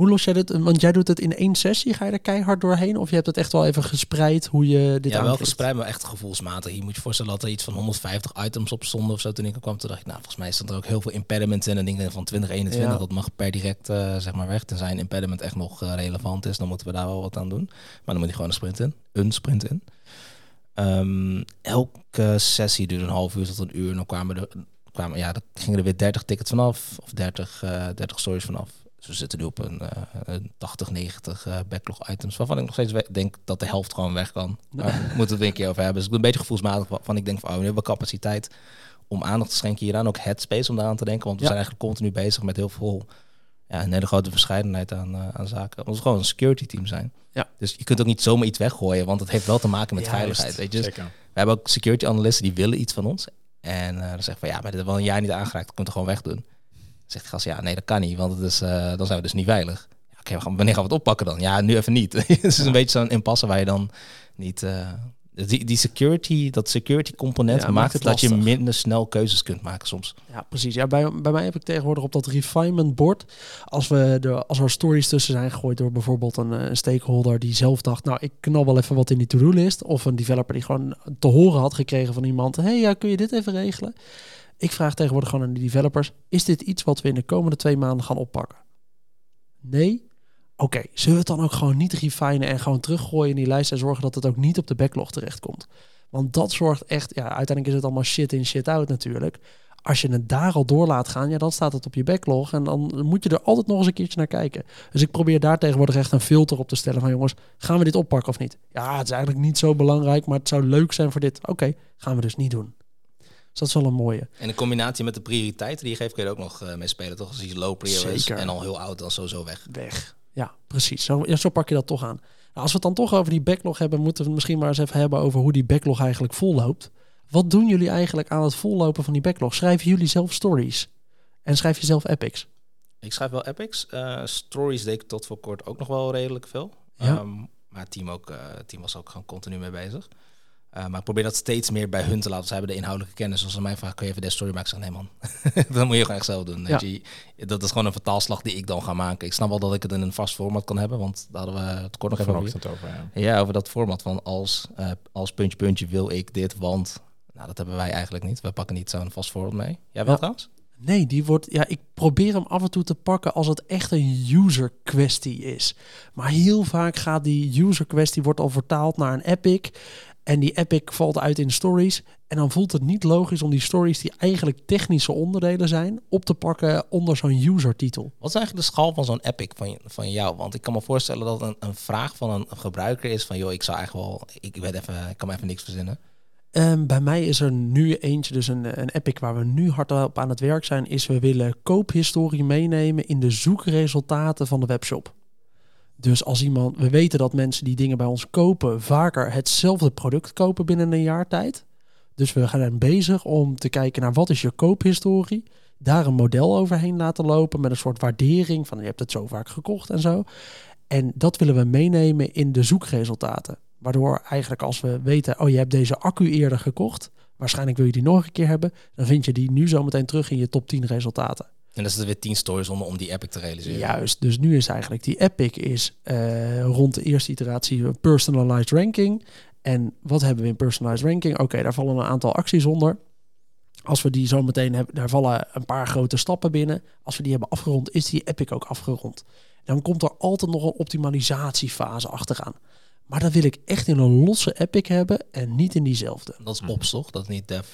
Hoe los jij dit? Want jij doet het in één sessie. Ga je er keihard doorheen? Of je hebt het echt wel even gespreid hoe je dit ja, wel gespreid, maar echt gevoelsmatig. Je moet je voorstellen dat er iets van 150 items op stonden of zo toen ik er kwam. Toen dacht ik, nou, volgens mij stond er ook heel veel impediments in. En dingen van 2021, Ja. dat mag per direct eh, zeg maar weg. Tenzij een impediment echt nog eh, relevant is, dan moeten we daar wel wat aan doen. Maar dan moet je gewoon een sprint in. Een sprint in. Ehm, elke sessie duurde een half uur tot een uur. En dan kwamen er, kwamen, ja, dan gingen er weer 30 tickets vanaf. Of 30, eh 30 stories vanaf. Dus we zitten nu op een, eh, een 80, 90 eh, backlog items. Waarvan ik nog steeds we- denk dat de helft gewoon weg kan. Maar we moeten het weer een keer over hebben. Dus ik ben een beetje gevoelsmatig van ik denk van oh, nu hebben we capaciteit om aandacht te schenken hieraan. Ook headspace om daaraan te denken. Want we Ja. zijn eigenlijk continu bezig met heel veel ja, een hele grote verscheidenheid aan, eh, aan zaken. Want we gewoon een security team zijn. Ja. Dus je kunt ook niet zomaar iets weggooien, want het heeft wel te maken met veiligheid. Weet je? Dus we hebben ook security analisten die willen iets van ons. En eh, dan zeggen van ja, maar dit hebben we al een jaar niet aangeraakt, dat kunt er gewoon wegdoen. Zegt de gast, ja, nee, dat kan niet, want het is, eh, dan zijn we dus niet veilig. Ja, Oké, we gaan- wanneer gaan we het oppakken dan? Ja, nu even niet. het is een beetje zo'n impasse waar je dan niet. eh, die, die security, dat security component Ja, maakt, het dat je minder snel keuzes kunt maken soms. Ja, precies. Ja, bij, bij mij heb ik tegenwoordig op dat refinement board, als, we de, als er stories tussen zijn gegooid door bijvoorbeeld een, eh, een stakeholder die zelf dacht, nou, ik knal wel even wat in die to-do-list, of een developer die gewoon te horen had gekregen van iemand, hey, ja, kun je dit even regelen? Ik vraag tegenwoordig gewoon aan die developers, is dit iets wat we in de komende twee maanden gaan oppakken? Nee? Oké, zullen we het dan ook gewoon niet refinen en gewoon teruggooien in die lijst en zorgen dat het ook niet op de backlog terechtkomt? Want dat zorgt echt, ja, uiteindelijk is het allemaal shit in, shit out natuurlijk. Als je het daar al door laat gaan, ja, dan staat het op je backlog en dan moet je er altijd nog eens een keertje naar kijken. Dus ik probeer daar tegenwoordig echt een filter op te stellen van jongens, gaan we dit oppakken of niet? Ja, het is eigenlijk niet zo belangrijk, maar het zou leuk zijn voor dit. Oké, gaan we dus niet doen. Dus dat is wel een mooie. En in combinatie met de prioriteiten die je geeft, kun je er ook nog eh, mee spelen. Toch als iets low prior is en al heel oud, dan sowieso weg. Weg. Ja, precies. Zo, ja, zo pak je dat toch aan. Nou, als we het dan toch over die backlog hebben, moeten we het misschien maar eens even hebben over hoe die backlog eigenlijk volloopt. Wat doen jullie eigenlijk aan het vollopen van die backlog? Schrijven jullie zelf stories? En schrijf je zelf epics? Ik schrijf wel epics. Eh, stories deed ik tot voor kort ook nog wel redelijk veel. Ja. Ehm, maar het team, ook, eh, het team was ook gewoon continu mee bezig. Eh, maar ik probeer dat steeds meer bij hun te laten. Ze hebben de inhoudelijke kennis. Als ze mij vragen, kun je even deze story maken? Ik zeg, nee man, dat moet je gewoon echt zelf doen. Je. Dat is gewoon een vertaalslag die ik dan ga maken. Ik snap wel dat ik het in een vast format kan hebben. Want daar hadden we het kort nog even over. Ja. Ja, over dat format van als, eh, als puntje puntje wil ik dit, want... Nou, dat hebben wij eigenlijk niet. We pakken niet zo'n vast format mee. Jij wel Ja. trouwens? Nee, die wordt. Ja, ik probeer hem af en toe te pakken als het echt een user kwestie is. Maar heel vaak gaat die user kwestie wordt al vertaald naar een epic. En die epic valt uit in stories. En dan voelt het niet logisch om die stories die eigenlijk technische onderdelen zijn, op te pakken onder zo'n user titel. Wat is eigenlijk de schaal van zo'n epic van, van jou? Want ik kan me voorstellen dat een, een vraag van een, gebruiker is van... joh, ik zou eigenlijk wel... Ik, weet even, ik kan me even niks verzinnen. Ehm, bij mij is er nu eentje, dus een, een epic waar we nu hard op aan het werk zijn, is we willen koophistorie meenemen in de zoekresultaten van de webshop. Dus als iemand, we weten dat mensen die dingen bij ons kopen vaker hetzelfde product kopen binnen een jaar tijd. Dus we gaan bezig om te kijken naar wat is je koophistorie. Daar een model overheen laten lopen met een soort waardering van je hebt het zo vaak gekocht en zo. En dat willen we meenemen in de zoekresultaten. Waardoor eigenlijk als we weten, oh je hebt deze accu eerder gekocht. Waarschijnlijk wil je die nog een keer hebben. Dan vind je die nu zometeen terug in je top 10 resultaten. En dat is er weer 10 stories onder om die epic te realiseren. Juist, dus nu is eigenlijk die epic is eh, rond de eerste iteratie een personalized ranking. En wat hebben we in personalized ranking? Oké, daar vallen een aantal acties onder. Als we die zo meteen hebben, daar vallen een paar grote stappen binnen. Als we die hebben afgerond, is die epic ook afgerond. Dan komt er altijd nog een optimalisatiefase achteraan. Maar dat wil ik echt in een losse epic hebben en niet in diezelfde. Dat is ops, toch? Dat is niet dev.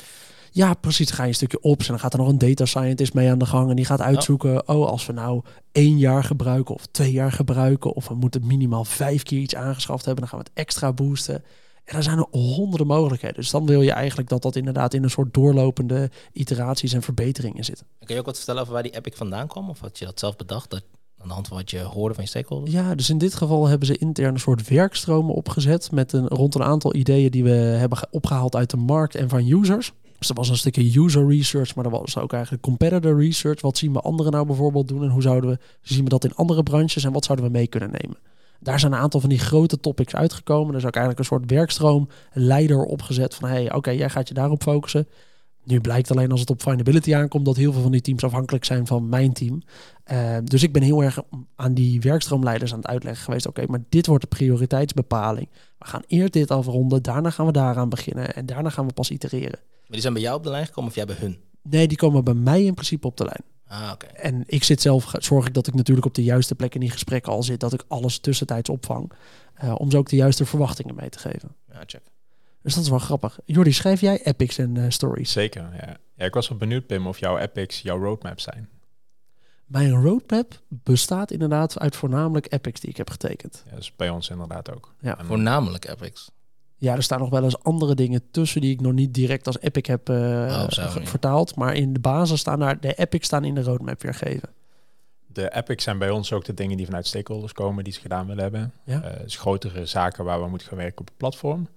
Ja, precies. Dan ga je een stukje op en dan gaat er nog een data scientist mee aan de gang. En die gaat uitzoeken, oh, als we nou één jaar gebruiken of twee jaar gebruiken... of we moeten minimaal vijf keer iets aangeschaft hebben... dan gaan we het extra boosten. En er zijn er honderden mogelijkheden. Dus dan wil je eigenlijk dat dat inderdaad in een soort doorlopende iteraties en verbeteringen zit. Kun je ook wat vertellen over waar die Epic vandaan kwam? Of had je dat zelf bedacht? Dat aan de hand van wat je hoorde van je stakeholders? Ja, dus in dit geval hebben ze intern een soort werkstromen opgezet met een, rond een aantal ideeën die we hebben opgehaald uit de markt en van users. Dus er was een stukje user research, maar er was ook eigenlijk competitor research. Wat zien we anderen nou bijvoorbeeld doen en hoe zouden we zien we dat in andere branches en wat zouden we mee kunnen nemen? Daar zijn een aantal van die grote topics uitgekomen. Er is ook eigenlijk een soort werkstroomleider opgezet van hey, oké, jij gaat je daarop focussen. Nu blijkt alleen als het op findability aankomt dat heel veel van die teams afhankelijk zijn van mijn team. Uh, dus ik ben heel erg aan die werkstroomleiders aan het uitleggen geweest. Oké, maar dit wordt de prioriteitsbepaling. We gaan eerst dit afronden, daarna gaan we daaraan beginnen en daarna gaan we pas itereren. Maar die zijn bij jou op de lijn gekomen of jij bij hun? Nee, die komen bij mij in principe op de lijn. Ah, oké. En ik zit zelf, zorg ik dat ik natuurlijk op de juiste plek in die gesprekken al zit, dat ik alles tussentijds opvang. Uh, om ze ook de juiste verwachtingen mee te geven. Ja, check. Dus dat is wel grappig. Jordi, schrijf jij epics en uh, stories? Zeker, ja. ja. Ik was wel benieuwd, Pim, of jouw epics jouw roadmap zijn. Mijn roadmap bestaat inderdaad uit voornamelijk epics die ik heb getekend. Ja, dus bij ons inderdaad ook. Ja, En- Voornamelijk Epics. Ja, er staan nog wel eens andere dingen tussen die ik nog niet direct als epic heb eh, Oh, vertaald. Maar in de basis staan daar, de epics staan in de roadmap weergegeven. De epics zijn bij ons ook de dingen die vanuit stakeholders komen, die ze gedaan willen hebben. Ja. Eh, dus grotere zaken waar we moeten gaan werken op het platform.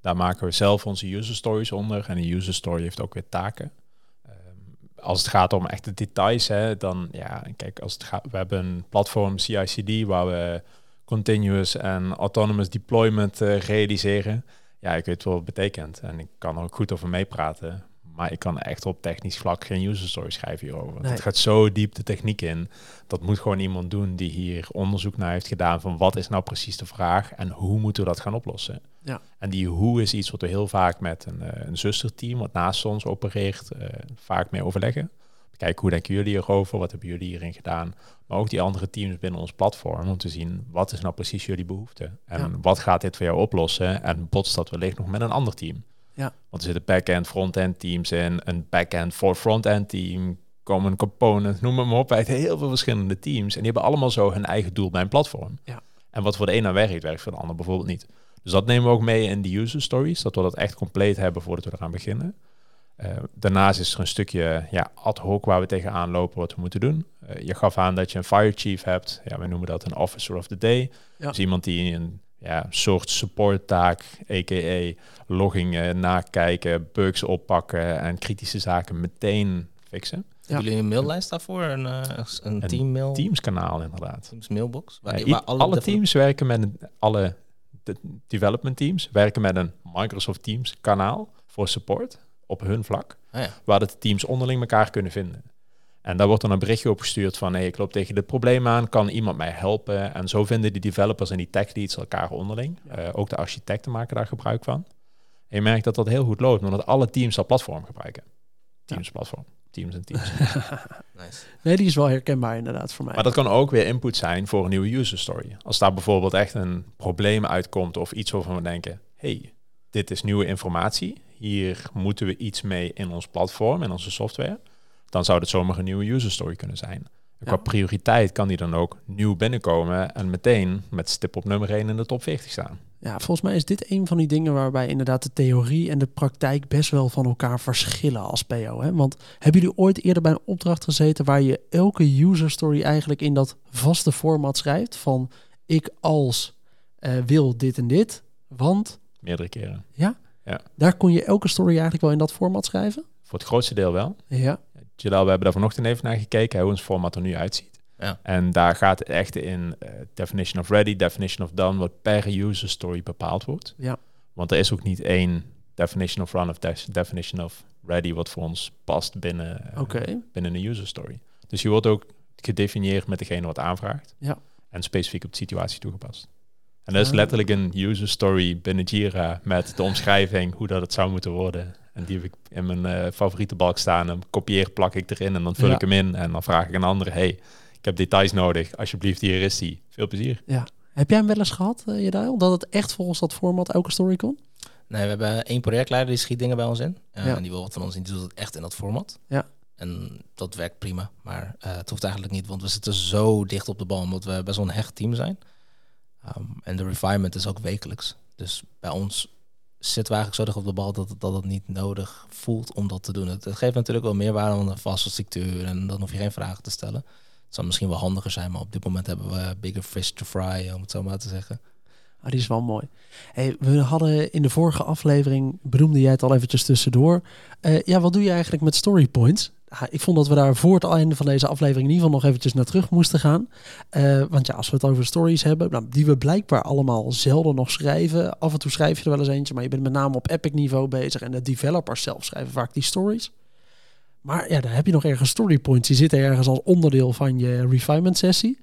Daar maken we zelf onze user stories onder. En een user story heeft ook weer taken. Ehm, als het gaat om echte details, hè, dan ja, kijk, als het gaat, we hebben een platform CI/CD waar we continuous en autonomous deployment eh, realiseren. Ja, ik weet wel wat het betekent en ik kan er ook goed over meepraten. Maar ik kan echt op technisch vlak geen user story schrijven hierover. Want Nee. Het gaat zo diep de techniek in. Dat moet gewoon iemand doen die hier onderzoek naar heeft gedaan van wat is nou precies de vraag en hoe moeten we dat gaan oplossen. Ja. En die hoe is iets wat we heel vaak met een, eh, een zusterteam wat naast ons opereert, eh, vaak mee overleggen. Kijken hoe denken jullie erover, wat hebben jullie hierin gedaan. Maar ook die andere teams binnen ons platform om te zien wat is nou precies jullie behoefte. En Ja. wat gaat dit voor jou oplossen en botst dat wellicht nog met een ander team. Ja. Want er zitten back-end, front-end teams in, een back-end voor front-end team, common component, noem maar op. Uit heel veel verschillende teams. En die hebben allemaal zo hun eigen doel bij een platform. Ja. En wat voor de ene werkt, werkt voor de ander bijvoorbeeld niet. Dus dat nemen we ook mee in de user stories, dat we dat echt compleet hebben voordat we eraan beginnen. Eh, daarnaast is er een stukje ja, ad hoc waar we tegenaan lopen wat we moeten doen. Eh, je gaf aan dat je een fire chief hebt. Ja, we noemen dat een officer of the day. Ja. Dus iemand die een ja, soort support taak, a.k.a. loggingen nakijken, bugs oppakken en kritische zaken meteen fixen. Ja. Hebben jullie een maillijst daarvoor? Een, eh, een, Een teammail? Teamskanaal inderdaad. Teams mailbox? Waar, Ja, i- waar alle develop- teams werken met een, alle de development teams werken met een Microsoft Teams kanaal voor support op hun vlak, Ah, ja. waar de teams onderling elkaar kunnen vinden. En daar wordt dan een berichtje opgestuurd van, hey, ik loop tegen dit probleem aan, kan iemand mij helpen? En zo vinden die developers en die tech leads elkaar onderling. Ja. Eh, ook de architecten maken daar gebruik van. En je merkt dat dat heel goed loopt, omdat alle teams dat platform gebruiken. Teams platform, teams en teams. Nice. Nee, die is wel herkenbaar inderdaad voor mij. Maar dat kan ook weer input zijn voor een nieuwe user story. Als daar bijvoorbeeld echt een probleem uitkomt of iets waarvan we denken, hey, dit is nieuwe informatie. Hier moeten we iets mee in ons platform, in onze software. Dan zou dit zomaar een nieuwe user story kunnen zijn. En qua Ja. prioriteit kan die dan ook nieuw binnenkomen en meteen met stip op nummer 1 in de top 40 staan. Ja, volgens mij is dit een van die dingen waarbij inderdaad de theorie en de praktijk best wel van elkaar verschillen als PO. Hè? Want hebben jullie ooit eerder bij een opdracht gezeten waar je elke user story eigenlijk in dat vaste format schrijft van ik als eh, wil dit en dit, want Meerdere keren. Daar kon je elke story eigenlijk wel in dat format schrijven? Voor het grootste deel wel. Ja, Jalal, we hebben daar vanochtend even naar gekeken, hoe ons format er nu uitziet. Ja. En daar gaat het echt in eh, definition of ready, definition of done, wat per user story bepaald wordt. Ja. Want er is ook niet één definition of run of definition of ready wat voor ons past binnen, oké. binnen een user story. Dus je wordt ook gedefinieerd met degene wat aanvraagt. Ja. En specifiek op de situatie toegepast. En dat is Ah. letterlijk een user story binnen Jira met de omschrijving hoe dat het zou moeten worden. En die heb ik in mijn eh, favoriete balk staan. En kopieer, plak ik erin en dan vul Ja. ik hem in. En dan vraag ik een andere, hey, ik heb details nodig. Alsjeblieft, hier is die. Veel plezier. Heb jij hem wel eens gehad, uh, Jadail, dat het echt volgens dat format elke story kon? Nee, we hebben één projectleider die schiet dingen bij ons in. Uh, Ja. En die wil wat van ons zien. Die doet het echt in dat format. Ja. En dat werkt prima. Maar eh, het hoeft eigenlijk niet, want we zitten zo dicht op de bal. Omdat we best wel een hecht team zijn. Ehm, en de refinement is ook wekelijks. Dus bij ons zitten we eigenlijk zo dicht op de bal dat dat het niet nodig voelt om dat te doen. Het, geeft natuurlijk wel meerwaarde van een vaste structuur. En dan hoef je geen vragen te stellen. Het zou misschien wel handiger zijn, maar op dit moment hebben we bigger fish to fry, om het zo maar te zeggen. Ah, die is wel mooi. Hey, we hadden in de vorige aflevering, benoemde jij het al eventjes tussendoor. Eh, ja, wat doe je eigenlijk met story points? Ik vond dat we daar voor het einde van deze aflevering in ieder geval nog eventjes naar terug moesten gaan. Eh, want ja, als we het over stories hebben, nou, die we blijkbaar allemaal zelden nog schrijven. Af en toe schrijf je er wel eens eentje, maar je bent met name op epic niveau bezig. En de developers zelf schrijven vaak die stories. Maar ja, daar heb je nog ergens story points. Die zitten ergens als onderdeel van je refinement sessie.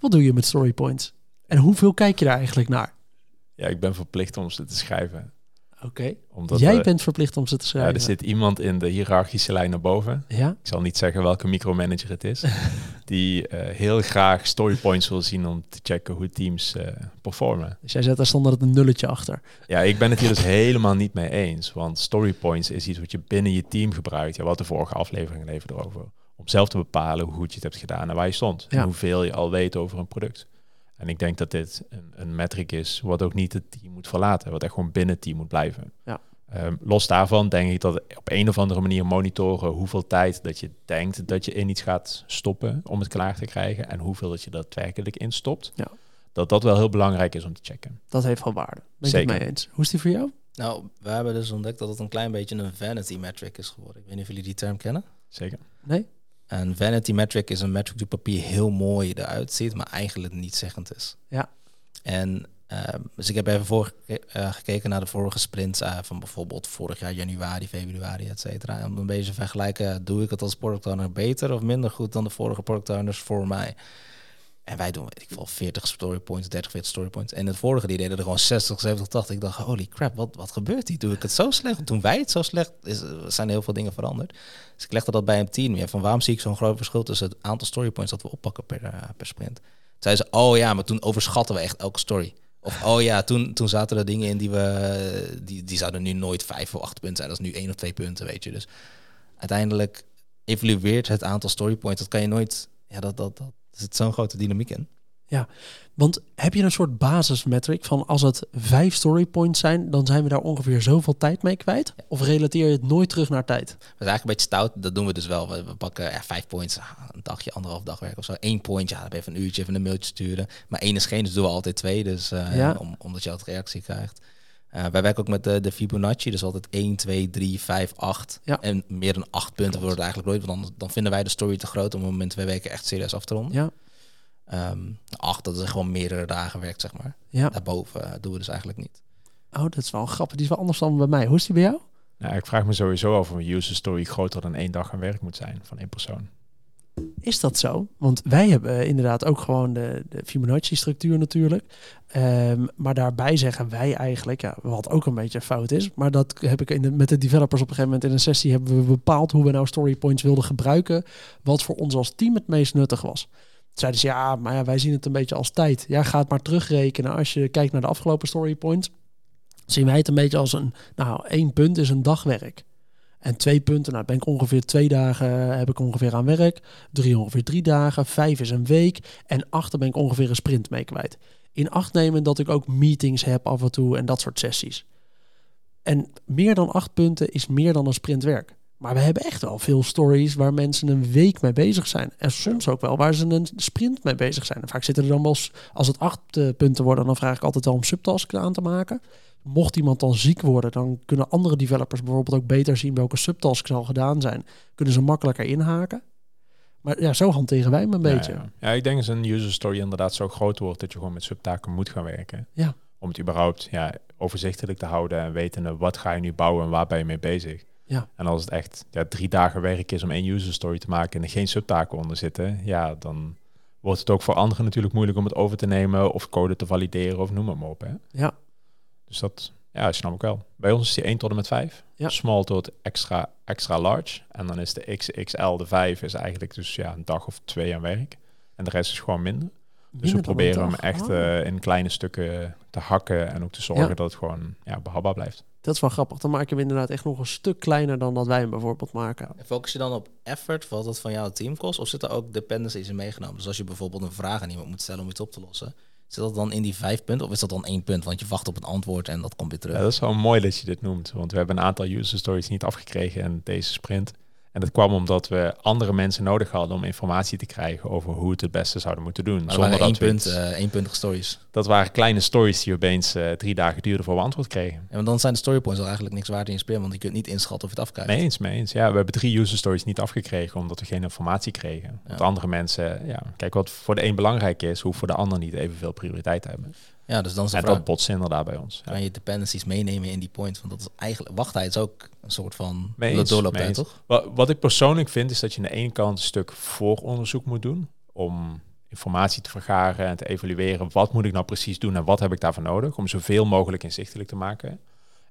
Wat doe je met story points? En hoeveel kijk je daar eigenlijk naar? Ja, ik ben verplicht om ze te schrijven. Oké. Omdat Jij we- bent verplicht om ze te ja, schrijven. er zit iemand in de hiërarchische lijn naar boven. Ja? Ik zal niet zeggen welke micromanager het is. die eh, heel graag storypoints wil zien om te checken hoe teams eh, performen. Dus jij zet daar standaard een nulletje achter. Ja, ik ben het hier dus helemaal niet mee eens. Want storypoints is iets wat je binnen je team gebruikt. Ja, wat de vorige afleveringen even erover. Om zelf te bepalen hoe goed je het hebt gedaan en waar je stond. Ja. En hoeveel je al weet over een product. En ik denk dat dit een, een metric is wat ook niet het team moet verlaten. Wat echt gewoon binnen het team moet blijven. Ja. Ehm, los daarvan denk ik dat op een of andere manier monitoren hoeveel tijd dat je denkt dat je in iets gaat stoppen om het klaar te krijgen. En hoeveel dat je daadwerkelijk instopt. Ja. Dat dat wel heel belangrijk is om te checken. Dat heeft wel waarde. Ben ik het Zeker. mee eens. Hoe is die voor jou? Nou, we hebben dus ontdekt dat het een klein beetje een vanity metric is geworden. Ik weet niet of jullie die term kennen. Zeker. Nee? Een vanity metric is een metric die op papier heel mooi eruit ziet, maar eigenlijk niet zeggend is. Ja. En ehm, dus ik heb even voor, eh, gekeken naar de vorige sprints eh, van bijvoorbeeld vorig jaar januari, februari, et cetera. En om een beetje te vergelijken, doe ik het als product owner beter of minder goed dan de vorige product owners voor mij? En wij doen, ik veel, 40 story points, 30, 40 story points. En het vorige, die deden er gewoon 60, 70, 80. Ik dacht, holy crap, wat, wat gebeurt hier? Doe ik het zo slecht? Toen wij het zo slecht, is, zijn heel veel dingen veranderd. Dus ik legde dat bij een team neer. Van waarom zie ik zo'n groot verschil tussen het aantal story points dat we oppakken per, eh, per sprint? Zeiden ze, oh ja, maar toen overschatten we echt elke story. Of oh ja, toen, toen zaten er dingen in die we, die, die zouden nu nooit vijf of acht punten zijn. Dat is nu één of twee punten, weet je. Dus uiteindelijk evalueert het aantal story points. Dat kan je nooit, ja, dat, dat, dat er zit zo'n grote dynamiek in. Want heb je een soort basismetric van als het vijf story points zijn, dan zijn we daar ongeveer zoveel tijd mee kwijt? Of relateer je het nooit terug naar tijd? Dat is eigenlijk een beetje stout. Dat doen we dus wel. We, we pakken ja, vijf points, een dagje, anderhalf dag werk of zo. Eén point, ja, dan ben je even een uurtje even een mailtje sturen. Maar één is geen, dus doen we altijd twee. Dus eh, Ja. om, omdat je altijd reactie krijgt. Eh, wij werken ook met de, de Fibonacci, dus altijd 1, 2, 3, 5, 8. Ja. En meer dan acht punten wordt het eigenlijk nooit, want dan, dan vinden wij de story te groot om hem in twee weken echt serieus af te ronden. Ja, Ehm, acht, dat is gewoon meerdere dagen werk, zeg maar. ja. Daarboven eh, doen we dus eigenlijk niet. Oh, dat is wel grappig. Die is wel anders dan bij mij. Hoe is die bij jou? Nou, ik vraag me sowieso af of een user story groter dan één dag aan werk moet zijn van één persoon. Is dat zo? Want wij hebben inderdaad ook gewoon de, de Fibonacci-structuur natuurlijk. Ehm, maar daarbij zeggen wij eigenlijk, ja, wat ook een beetje fout is, maar dat heb ik in de, met de developers op een gegeven moment in een sessie hebben we bepaald hoe we nou story points wilden gebruiken, wat voor ons als team het meest nuttig was. Zeiden ze, ja, maar ja, wij zien het een beetje als tijd. Ja, ga het maar terugrekenen. Als je kijkt naar de afgelopen story points, zien wij het een beetje als een, nou, één punt is een dagwerk. En twee punten, nou ben ik ongeveer twee dagen heb ik ongeveer aan werk. Drie ongeveer drie dagen. Vijf is een week. En acht ben ik ongeveer een sprint mee kwijt. In acht nemen dat ik ook meetings heb af en toe en dat soort sessies. En meer dan acht punten is meer dan een sprint werk. Maar we hebben echt wel veel stories waar mensen een week mee bezig zijn. En soms ook wel waar ze een sprint mee bezig zijn. En vaak zitten er dan wel, als het acht eh, punten worden, dan vraag ik altijd wel om subtasks aan te maken. Mocht iemand dan ziek worden, dan kunnen andere developers bijvoorbeeld ook beter zien welke subtasks al gedaan zijn. Kunnen ze makkelijker inhaken. Maar ja, zo hanteren wij hem een beetje. Ja, ik denk dat een user story inderdaad zo groot wordt dat je gewoon met subtaken moet gaan werken. Ja. Om het überhaupt ja, overzichtelijk te houden en wetende wat ga je nu bouwen en waar ben je mee bezig. Ja. En als het echt ja, drie dagen werk is om één user story te maken en er geen subtaken onder zitten, ja, dan wordt het ook voor anderen natuurlijk moeilijk om het over te nemen of code te valideren of noem maar op. Hè. Ja. Dus dat ja, snap ik wel. Bij ons is die 1 tot en met 5. Ja. Small tot extra, extra large. En dan is de XXL, de 5, is eigenlijk dus ja, een dag of twee aan werk. En de rest is gewoon minder. Dus we Minder proberen hem echt Oh. eh, in kleine stukken te hakken en ook te zorgen Ja. dat het gewoon ja, behapbaar blijft. Dat is wel grappig. Dan maak je hem inderdaad echt nog een stuk kleiner dan dat wij hem bijvoorbeeld maken. En focus je dan op effort, wat het van jouw team kost? Of zitten er ook dependencies in meegenomen? Dus als je bijvoorbeeld een vraag aan iemand moet stellen om iets op te lossen, zit dat dan in die vijf punten? Of is dat dan één punt? Want je wacht op een antwoord en dat komt weer terug. Ja, dat is wel mooi dat je dit noemt, want we hebben een aantal user stories niet afgekregen in deze sprint. En dat kwam omdat we andere mensen nodig hadden om informatie te krijgen over hoe het het beste zouden moeten doen. Waren zonder één dat we punt, iets- eh éénpuntige stories. dat waren kleine stories die opeens eh, drie dagen duurden voor we antwoord kregen. En want dan zijn de storypoints al eigenlijk niks waard in je speel, want je kunt niet inschatten of je het afkrijgt. Mee eens, mee eens. Ja, we hebben drie user stories niet afgekregen omdat we geen informatie kregen. Want andere mensen, ja, kijk wat voor de een belangrijk is, hoeft voor de ander niet evenveel prioriteit te hebben. Ja, dus dan is En vraag, dat botst inderdaad bij ons. Ja. kan je dependencies meenemen in die point? Want dat is eigenlijk, wachttijd is ook een soort van eens, doorlooptijd, toch? Wat, wat ik persoonlijk vind, is dat je aan de ene kant een stuk vooronderzoek moet doen. Om informatie te vergaren en te evalueren. Wat moet ik nou precies doen en wat heb ik daarvoor nodig? Om zoveel mogelijk inzichtelijk te maken.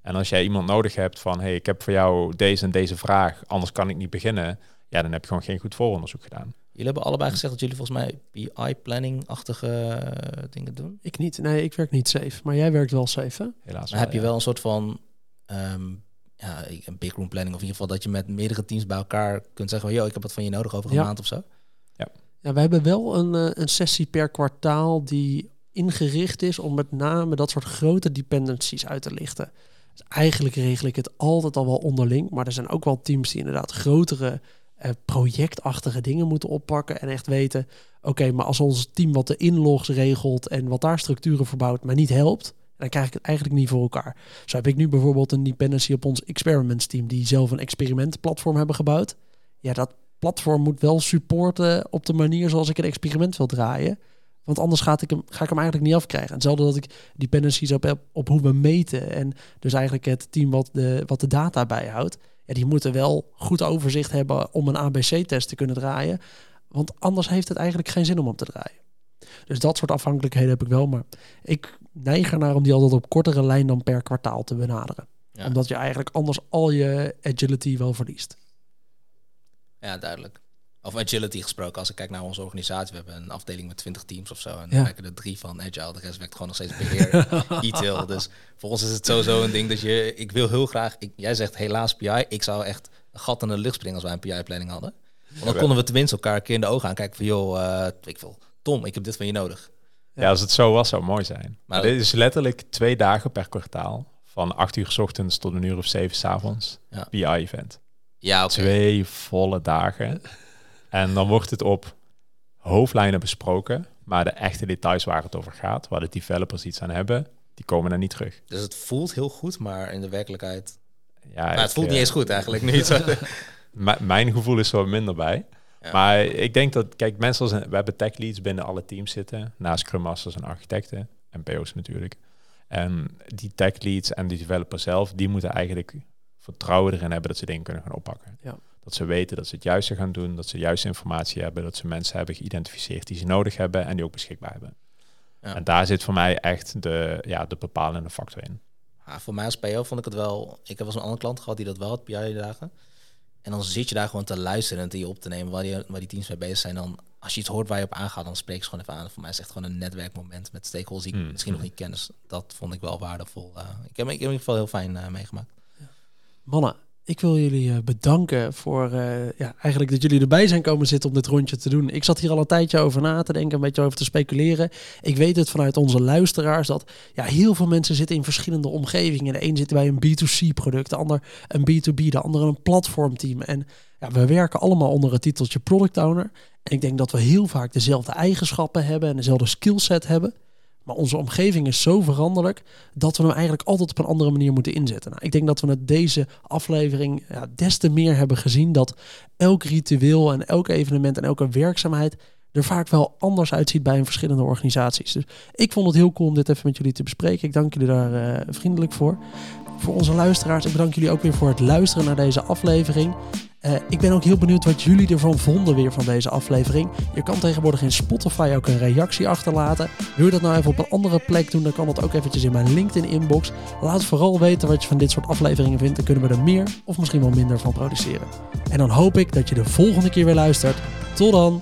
En als jij iemand nodig hebt van, hey, ik heb voor jou deze en deze vraag, anders kan ik niet beginnen. Ja, dan heb je gewoon geen goed vooronderzoek gedaan. Jullie hebben allebei gezegd dat jullie volgens mij BI-planning-achtige eh, dingen doen. Ik niet. Nee, ik werk niet safe. Maar jij werkt wel safe, hè? Helaas. Maar heb je ja. wel een soort van ehm, ja, een big room planning, of in ieder geval dat je met meerdere teams bij elkaar kunt zeggen, yo, ik heb wat van je nodig over een Ja. maand of zo. Ja, we hebben wel een, eh, een sessie per kwartaal die ingericht is om met name dat soort grote dependencies uit te lichten. Dus eigenlijk regel ik het altijd al wel onderling, maar er zijn ook wel teams die inderdaad grotere projectachtige dingen moeten oppakken en echt weten, oké, maar als ons team wat de inlogs regelt en wat daar structuren voor bouwt, maar niet helpt, dan krijg ik het eigenlijk niet voor elkaar. Zo heb ik nu bijvoorbeeld een dependency op ons experiments team die zelf een experimentenplatform hebben gebouwd. Ja, dat platform moet wel supporten op de manier zoals ik een experiment wil draaien. Want anders ga ik hem, ga ik hem eigenlijk niet afkrijgen. En Hetzelfde dat ik dependencies heb op, op hoe we meten. En dus eigenlijk het team wat de, wat de data bijhoudt. Ja, die moeten wel goed overzicht hebben om een ABC-test te kunnen draaien. Want anders heeft het eigenlijk geen zin om hem te draaien. Dus dat soort afhankelijkheden heb ik wel. Maar ik neig ernaar om die altijd op kortere lijn dan per kwartaal te benaderen. Ja, Omdat je eigenlijk anders al je agility wel verliest. ja duidelijk. Over agility gesproken, als ik kijk naar onze organisatie, we hebben een afdeling met 20 teams of zo. En dan Ja. werken er drie van agile, de rest werkt gewoon nog steeds beheer, e-tail. Dus voor ons is het sowieso een ding dat je, ik wil heel graag, ik, jij zegt helaas PI, ik zou echt een gat in de lucht springen als wij een PI-planning hadden. Want dan konden we tenminste elkaar een keer in de ogen aankijken van, joh, eh ik wil, Tom, ik heb dit van je nodig. Ja, als het zo was, zou het mooi zijn. Maar Maar- dit is letterlijk twee dagen per kwartaal. Van acht uur s ochtends tot een uur of zeven s avonds. Ja. BI-event. Ja, oké. Twee volle dagen. En dan wordt het op hoofdlijnen besproken. Maar de echte details waar het over gaat, waar de developers iets aan hebben, die komen er niet terug. Dus het voelt heel goed, maar in de werkelijkheid... Ja, Maar het ik, voelt niet eh, eens goed eigenlijk, niet. m- mijn gevoel is er wat minder bij. Ja. Maar ik denk dat, kijk, mensen als een, we hebben tech leads binnen alle teams zitten, naast Scrum Masters en architecten en PO's natuurlijk. En die tech leads en die developer zelf, die moeten eigenlijk vertrouwen erin hebben dat ze dingen kunnen gaan oppakken. Ja. Dat ze weten dat ze het juiste gaan doen, dat ze juiste informatie hebben, dat ze mensen hebben geïdentificeerd die ze nodig hebben en die ook beschikbaar hebben. Ja. En daar zit voor mij echt de, ja, de bepalende factor in. Ja, voor mij als PO vond ik het wel... Ik heb wel eens een andere klant gehad die dat wel had, PI-dagen. En dan zit je daar gewoon te luisteren en te je op te nemen waar die, waar die teams mee bezig zijn. Dan, als je iets hoort waar je op aangaat, dan spreek je ze gewoon even aan. Voor mij is het echt gewoon een netwerkmoment met stakeholders die ik Mm, misschien nog niet ken. Dus dat vond ik wel waardevol. Eh, ik, heb, ik heb in ieder geval heel fijn eh, meegemaakt. Mannen, ik wil jullie eh, bedanken voor eh, ja, eigenlijk dat jullie erbij zijn komen zitten om dit rondje te doen. Ik zat hier al een tijdje over na te denken, een beetje over te speculeren. Ik weet het vanuit onze luisteraars dat ja, heel veel mensen zitten in verschillende omgevingen. De een zit bij een B2C product, de ander een B2B, de ander een platformteam. En ja, we werken allemaal onder het titeltje product owner. En ik denk dat we heel vaak dezelfde eigenschappen hebben en dezelfde skillset hebben. Maar onze omgeving is zo veranderlijk dat we hem eigenlijk altijd op een andere manier moeten inzetten. Nou, ik denk dat we het deze aflevering ja, des te meer hebben gezien dat elk ritueel en elk evenement en elke werkzaamheid er vaak wel anders uitziet bij een verschillende organisaties. Dus ik vond het heel cool om dit even met jullie te bespreken. Ik dank jullie daar eh, vriendelijk voor. Voor onze luisteraars, ik bedank jullie ook weer voor het luisteren naar deze aflevering. Eh, ik ben ook heel benieuwd wat jullie ervan vonden weer van deze aflevering. Je kan tegenwoordig in Spotify ook een reactie achterlaten. Wil je dat nou even op een andere plek doen, dan kan dat ook eventjes in mijn LinkedIn inbox. Laat vooral weten wat je van dit soort afleveringen vindt. Dan kunnen we er meer of misschien wel minder van produceren. En dan hoop ik dat je de volgende keer weer luistert. Tot dan!